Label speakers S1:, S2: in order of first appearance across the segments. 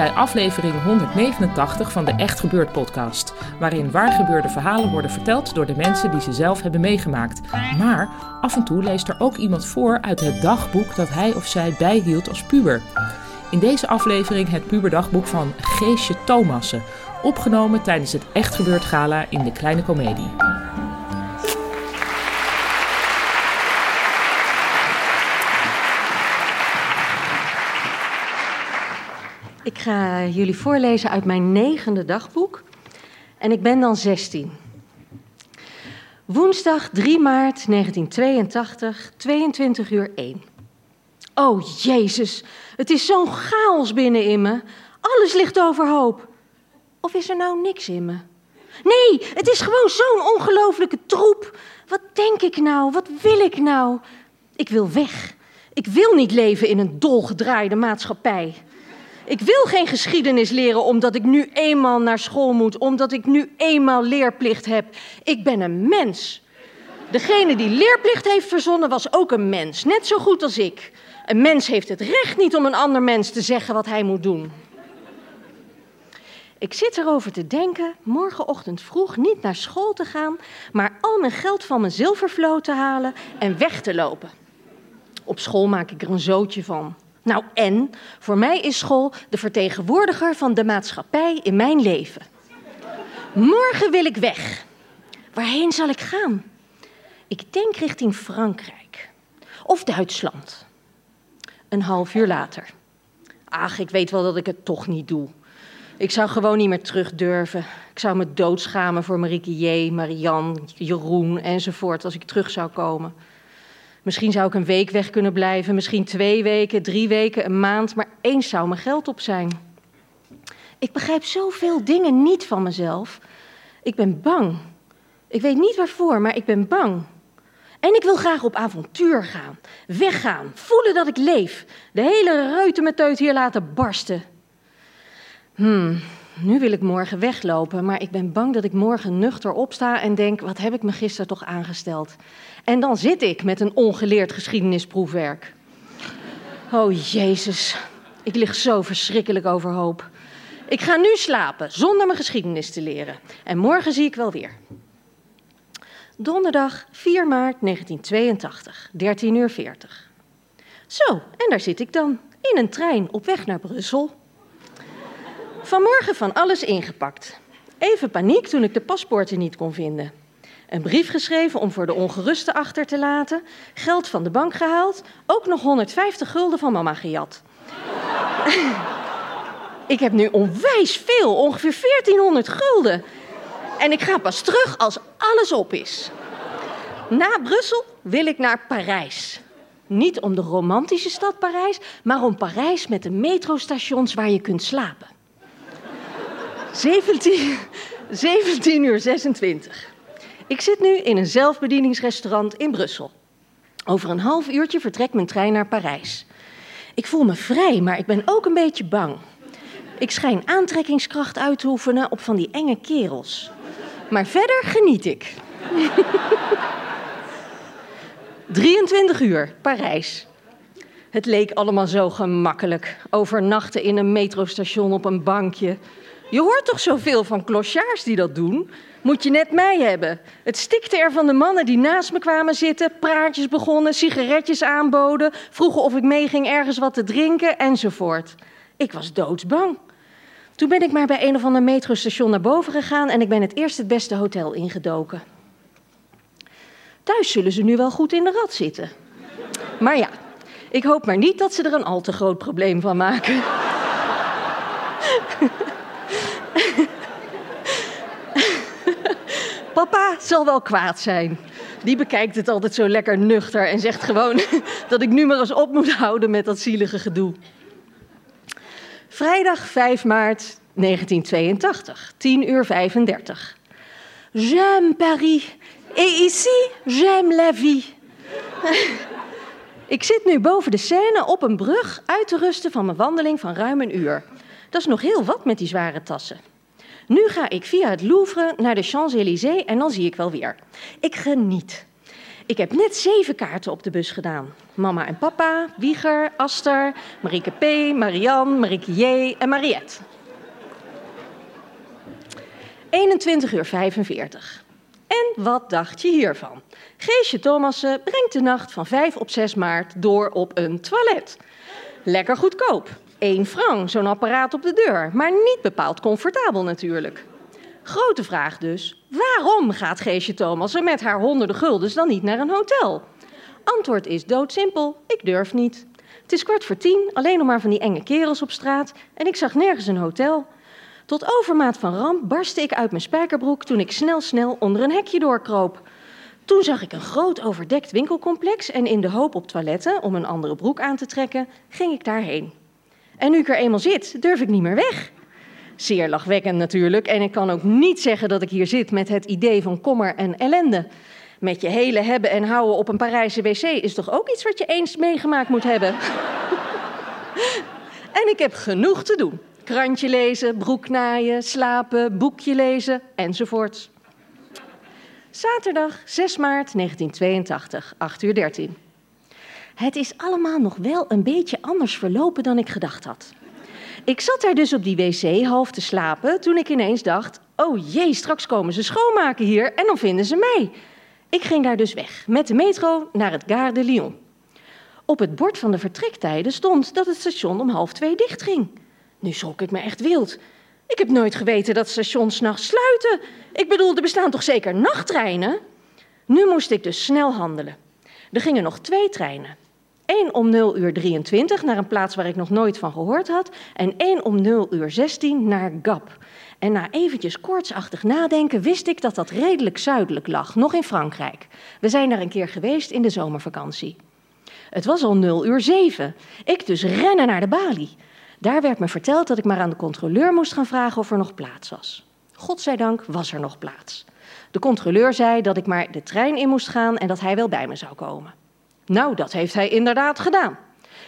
S1: Bij aflevering 189 van de Echt Gebeurd podcast, waarin waargebeurde verhalen worden verteld door de mensen die ze zelf hebben meegemaakt. Maar af en toe leest er ook iemand voor uit het dagboek dat hij of zij bijhield als puber. In deze aflevering het puberdagboek van Geesje Thomassen, opgenomen tijdens het Echt Gebeurd gala in de Kleine Comedie.
S2: Ik ga jullie voorlezen uit mijn negende dagboek. En ik ben dan 16. Woensdag 3 maart 1982, 22 uur 1. Oh Jezus, het is zo'n chaos binnen in me. Alles ligt overhoop. Of is er nou niks in me? Nee, het is gewoon zo'n ongelofelijke troep. Wat denk ik nou? Wat wil ik nou? Ik wil weg. Ik wil niet leven in een dolgedraaide maatschappij. Ik wil geen geschiedenis leren omdat ik nu eenmaal naar school moet, omdat ik nu eenmaal leerplicht heb. Ik ben een mens. Degene die leerplicht heeft verzonnen was ook een mens, net zo goed als ik. Een mens heeft het recht niet om een ander mens te zeggen wat hij moet doen. Ik zit erover te denken morgenochtend vroeg niet naar school te gaan, maar al mijn geld van mijn zilvervloot te halen en weg te lopen. Op school maak ik er een zootje van. Nou en, voor mij is school de vertegenwoordiger van de maatschappij in mijn leven. Morgen wil ik weg. Waarheen zal ik gaan? Ik denk richting Frankrijk of Duitsland. Een half uur later. Ach, ik weet wel dat ik het toch niet doe. Ik zou gewoon niet meer terug durven. Ik zou me doodschamen voor Marieke J., Marianne, Jeroen enzovoort als ik terug zou komen. Misschien zou ik een week weg kunnen blijven, misschien twee weken, drie weken, een maand, maar eens zou mijn geld op zijn. Ik begrijp zoveel dingen niet van mezelf. Ik ben bang. Ik weet niet waarvoor, maar ik ben bang. En ik wil graag op avontuur gaan, weggaan, voelen dat ik leef, de hele reutemeteut hier laten barsten. Hmm, nu wil ik morgen weglopen, maar ik ben bang dat ik morgen nuchter opsta en denk: wat heb ik me gisteren toch aangesteld? En dan zit ik met een ongeleerd geschiedenisproefwerk. Oh Jezus, ik lig zo verschrikkelijk overhoop. Ik ga nu slapen zonder mijn geschiedenis te leren. En morgen zie ik wel weer. Donderdag 4 maart 1982, 13 uur 40. Zo, en daar zit ik dan, in een trein op weg naar Brussel. Vanmorgen van alles ingepakt. Even paniek toen ik de paspoorten niet kon vinden. Een brief geschreven om voor de ongeruste achter te laten. Geld van de bank gehaald. Ook nog 150 gulden van mama gejat. ik heb nu onwijs veel, ongeveer 1400 gulden. En ik ga pas terug als alles op is. Na Brussel wil ik naar Parijs. Niet om de romantische stad Parijs, maar om Parijs met de metrostations waar je kunt slapen. 17, 17 uur 26. Ik zit nu in een zelfbedieningsrestaurant in Brussel. Over een half uurtje vertrekt mijn trein naar Parijs. Ik voel me vrij, maar ik ben ook een beetje bang. Ik schijn aantrekkingskracht uit te oefenen op van die enge kerels. Maar verder geniet ik. 23 uur, Parijs. Het leek allemaal zo gemakkelijk. Overnachten in een metrostation op een bankje. Je hoort toch zoveel van clochards die dat doen? Moet je net mij hebben. Het stikte er van de mannen die naast me kwamen zitten, praatjes begonnen, sigaretjes aanboden, vroegen of ik meeging ergens wat te drinken enzovoort. Ik was doodsbang. Toen ben ik maar bij een of ander metrostation naar boven gegaan en ik ben het eerst het beste hotel ingedoken. Thuis zullen ze nu wel goed in de rat zitten. Maar ja, ik hoop maar niet dat ze er een al te groot probleem van maken. Papa zal wel kwaad zijn. Die bekijkt het altijd zo lekker nuchter en zegt gewoon dat ik nu maar eens op moet houden met dat zielige gedoe. Vrijdag 5 maart 1982, 10 uur 35. J'aime Paris. Et ici, j'aime la vie. Ik zit nu boven de Seine op een brug uit te rusten van mijn wandeling van ruim een uur. Dat is nog heel wat met die zware tassen. Nu ga ik via het Louvre naar de Champs-Élysées en dan zie ik wel weer. Ik geniet. Ik heb net zeven kaarten op de bus gedaan. Mama en papa, Wieger, Aster, Marieke P., Marianne, Marieke J. en Mariette. 21 uur 45. En wat dacht je hiervan? Geesje Thomassen brengt de nacht van 5 op 6 maart door op een toilet. Lekker goedkoop. 1 frank, zo'n apparaat op de deur. Maar niet bepaald comfortabel natuurlijk. Grote vraag dus, waarom gaat Geesje Thomassen met haar honderden guldens dan niet naar een hotel? Antwoord is doodsimpel, ik durf niet. Het is kwart voor tien, alleen nog maar van die enge kerels op straat en ik zag nergens een hotel. Tot overmaat van ramp barstte ik uit mijn spijkerbroek toen ik snel snel onder een hekje doorkroop. Toen zag ik een groot overdekt winkelcomplex en in de hoop op toiletten om een andere broek aan te trekken, ging ik daarheen. En nu ik er eenmaal zit, durf ik niet meer weg. Zeer lachwekkend natuurlijk en ik kan ook niet zeggen dat ik hier zit met het idee van kommer en ellende. Met je hele hebben en houden op een Parijse wc is toch ook iets wat je eens meegemaakt moet hebben? en ik heb genoeg te doen. Krantje lezen, broek naaien, slapen, boekje lezen enzovoort. Zaterdag 6 maart 1982, 8 uur 13. Het is allemaal nog wel een beetje anders verlopen dan ik gedacht had. Ik zat daar dus op die wc half te slapen toen ik ineens dacht: oh jee, straks komen ze schoonmaken hier en dan vinden ze mij. Ik ging daar dus weg met de metro naar het Gare de Lyon. Op het bord van de vertrektijden stond dat het station om half twee dicht ging. Nu schrok ik me echt wild. Ik heb nooit geweten dat stations s'nachts sluiten. Ik bedoel, er bestaan toch zeker nachttreinen? Nu moest ik dus snel handelen. Er gingen nog twee treinen. Eén om 0 uur 23 naar een plaats waar ik nog nooit van gehoord had. En één om 0 uur 16 naar Gap. En na eventjes koortsachtig nadenken wist ik dat dat redelijk zuidelijk lag, nog in Frankrijk. We zijn daar een keer geweest in de zomervakantie. Het was al 0 uur 7. Ik dus rennen naar de balie. Daar werd me verteld dat ik maar aan de controleur moest gaan vragen of er nog plaats was. Godzijdank was er nog plaats. De controleur zei dat ik maar de trein in moest gaan en dat hij wel bij me zou komen. Nou, dat heeft hij inderdaad gedaan.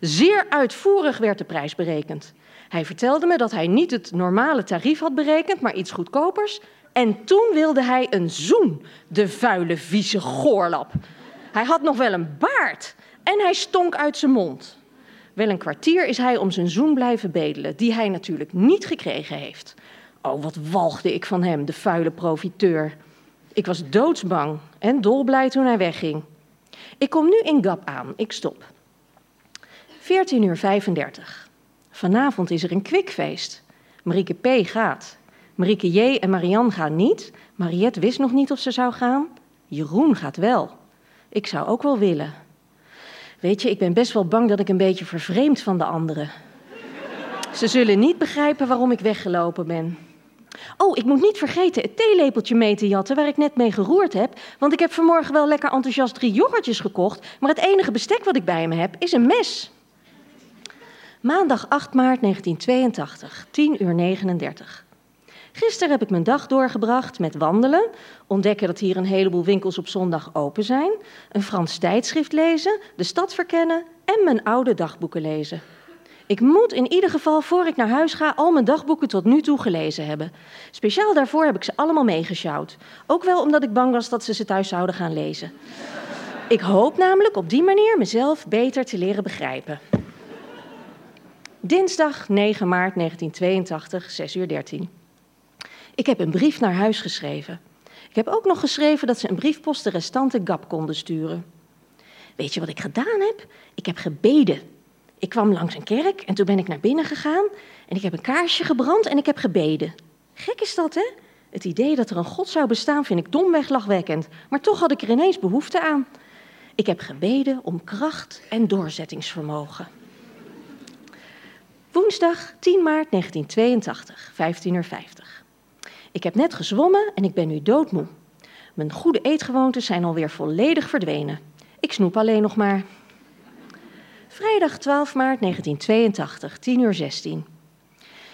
S2: Zeer uitvoerig werd de prijs berekend. Hij vertelde me dat hij niet het normale tarief had berekend, maar iets goedkopers. En toen wilde hij een zoen, de vuile, vieze goorlap. Hij had nog wel een baard en hij stonk uit zijn mond. Wel een kwartier is hij om zijn zoen blijven bedelen, die hij natuurlijk niet gekregen heeft. Oh, wat walgde ik van hem, de vuile profiteur. Ik was doodsbang en dolblij toen hij wegging. Ik kom nu in Gap aan, ik stop. 14 uur 35. Vanavond is er een kwikfeest. Marieke P. gaat. Marieke J. en Marianne gaan niet. Mariette wist nog niet of ze zou gaan. Jeroen gaat wel. Ik zou ook wel willen. Weet je, ik ben best wel bang dat ik een beetje vervreemd van de anderen. Ze zullen niet begrijpen waarom ik weggelopen ben. Oh, ik moet niet vergeten het theelepeltje mee te jatten waar ik net mee geroerd heb. Want ik heb vanmorgen wel lekker enthousiast drie yoghurtjes gekocht. Maar het enige bestek wat ik bij me heb is een mes. Maandag 8 maart 1982, 10 uur 39. Gisteren heb ik mijn dag doorgebracht met wandelen, ontdekken dat hier een heleboel winkels op zondag open zijn, een Frans tijdschrift lezen, de stad verkennen en mijn oude dagboeken lezen. Ik moet in ieder geval, voor ik naar huis ga, al mijn dagboeken tot nu toe gelezen hebben. Speciaal daarvoor heb ik ze allemaal meegesjouwd. Ook wel omdat ik bang was dat ze ze thuis zouden gaan lezen. Ik hoop namelijk op die manier mezelf beter te leren begrijpen. Dinsdag 9 maart 1982, 6 uur 13. Ik heb een brief naar huis geschreven. Ik heb ook nog geschreven dat ze een briefpost de restante GAP konden sturen. Weet je wat ik gedaan heb? Ik heb gebeden. Ik kwam langs een kerk en toen ben ik naar binnen gegaan en ik heb een kaarsje gebrand en ik heb gebeden. Gek is dat, hè? Het idee dat er een God zou bestaan vind ik domweg lachwekkend, maar toch had ik er ineens behoefte aan. Ik heb gebeden om kracht en doorzettingsvermogen. Woensdag 10 maart 1982, 15.50 uur. Ik heb net gezwommen en ik ben nu doodmoe. Mijn goede eetgewoontes zijn alweer volledig verdwenen. Ik snoep alleen nog maar. Vrijdag 12 maart 1982, 10 uur 16.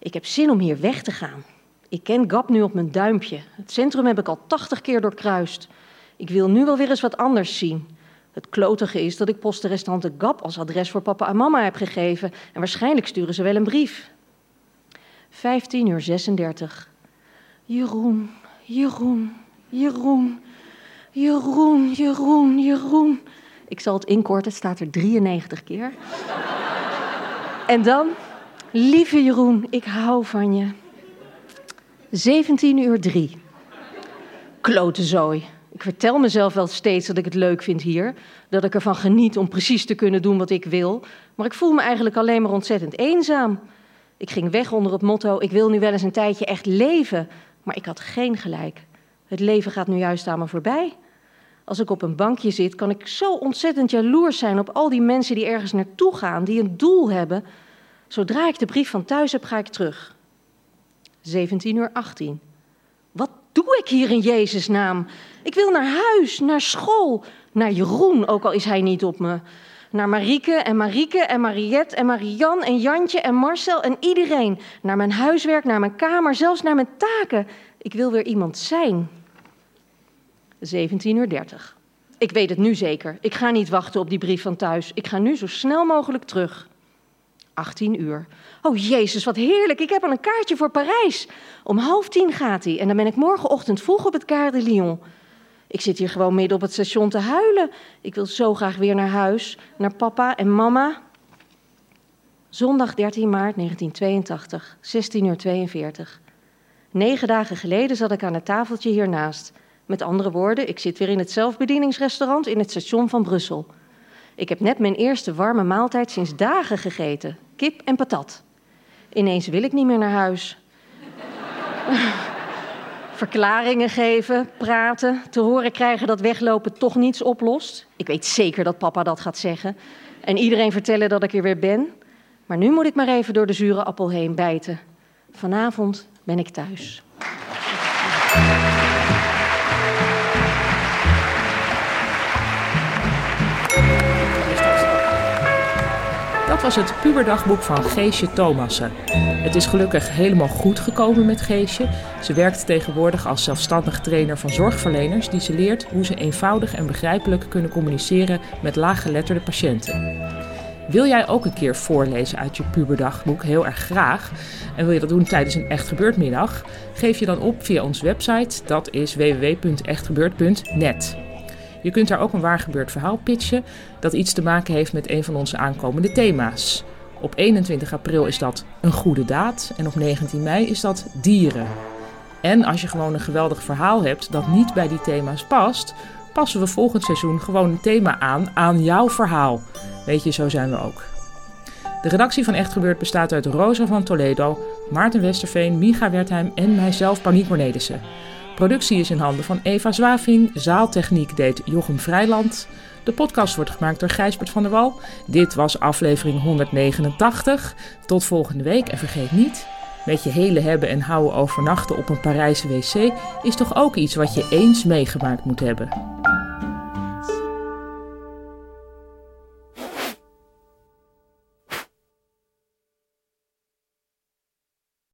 S2: Ik heb zin om hier weg te gaan. Ik ken Gap nu op mijn duimpje. Het centrum heb ik al 80 keer doorkruist. Ik wil nu wel weer eens wat anders zien. Het klotige is dat ik postrestante Gap als adres voor papa en mama heb gegeven. En waarschijnlijk sturen ze wel een brief. 15 uur 36. Jeroen, Jeroen, Jeroen, Jeroen, Jeroen, Jeroen. Ik zal het inkorten, het staat er 93 keer. en dan, lieve Jeroen, ik hou van je. 17 uur 3. Klote zooi. Ik vertel mezelf wel steeds dat ik het leuk vind hier. Dat ik ervan geniet om precies te kunnen doen wat ik wil. Maar ik voel me eigenlijk alleen maar ontzettend eenzaam. Ik ging weg onder het motto: ik wil nu wel eens een tijdje echt leven. Maar ik had geen gelijk. Het leven gaat nu juist aan me voorbij. Als ik op een bankje zit, kan ik zo ontzettend jaloers zijn op al die mensen die ergens naartoe gaan, die een doel hebben. Zodra ik de brief van thuis heb, ga ik terug. 17 uur 18. Wat doe ik hier in Jezus' naam? Ik wil naar huis, naar school, naar Jeroen, ook al is hij niet op me. Naar Marieke en Marieke en Mariette en Marian en Jantje en Marcel en iedereen. Naar mijn huiswerk, naar mijn kamer, zelfs naar mijn taken. Ik wil weer iemand zijn. 17 uur 30. Ik weet het nu zeker. Ik ga niet wachten op die brief van thuis. Ik ga nu zo snel mogelijk terug. 18 uur. Oh jezus, wat heerlijk. Ik heb al een kaartje voor Parijs. Om half tien gaat hij en dan ben ik morgenochtend vroeg op het Gare de Lyon. Ik zit hier gewoon midden op het station te huilen. Ik wil zo graag weer naar huis, naar papa en mama. Zondag 13 maart 1982, 16 uur 42. Negen dagen geleden zat ik aan het tafeltje hiernaast. Met andere woorden, ik zit weer in het zelfbedieningsrestaurant in het station van Brussel. Ik heb net mijn eerste warme maaltijd sinds dagen gegeten: kip en patat. Ineens wil ik niet meer naar huis. Verklaringen geven, praten, te horen krijgen dat weglopen toch niets oplost. Ik weet zeker dat papa dat gaat zeggen. En iedereen vertellen dat ik er weer ben. Maar nu moet ik maar even door de zure appel heen bijten. Vanavond ben ik thuis.
S1: Dat was het puberdagboek van Geesje Thomassen. Het is gelukkig helemaal goed gekomen met Geesje. Ze werkt tegenwoordig als zelfstandig trainer van zorgverleners die ze leert hoe ze eenvoudig en begrijpelijk kunnen communiceren met laaggeletterde patiënten. Wil jij ook een keer voorlezen uit je puberdagboek? Heel erg graag. En wil je dat doen tijdens een Echt Gebeurd middag? Geef je dan op via onze website. Dat is www.echtgebeurd.net. Je kunt daar ook een waar gebeurd verhaal pitchen dat iets te maken heeft met een van onze aankomende thema's. Op 21 april is dat een goede daad en op 19 mei is dat dieren. En als je gewoon een geweldig verhaal hebt dat niet bij die thema's past, passen we volgend seizoen gewoon een thema aan aan jouw verhaal. Weet je, zo zijn we ook. De redactie van Echt Gebeurd bestaat uit Rosa van Toledo, Maarten Westerveen, Micha Wertheim en mijzelf, Paniek Cornelissen. Productie is in handen van Eva Zwaving, zaaltechniek deed Jochem Vrijland. De podcast wordt gemaakt door Gijsbert van der Wal. Dit was aflevering 189. Tot volgende week en vergeet niet, met je hele hebben en houden overnachten op een Parijse wc is toch ook iets wat je eens meegemaakt moet hebben.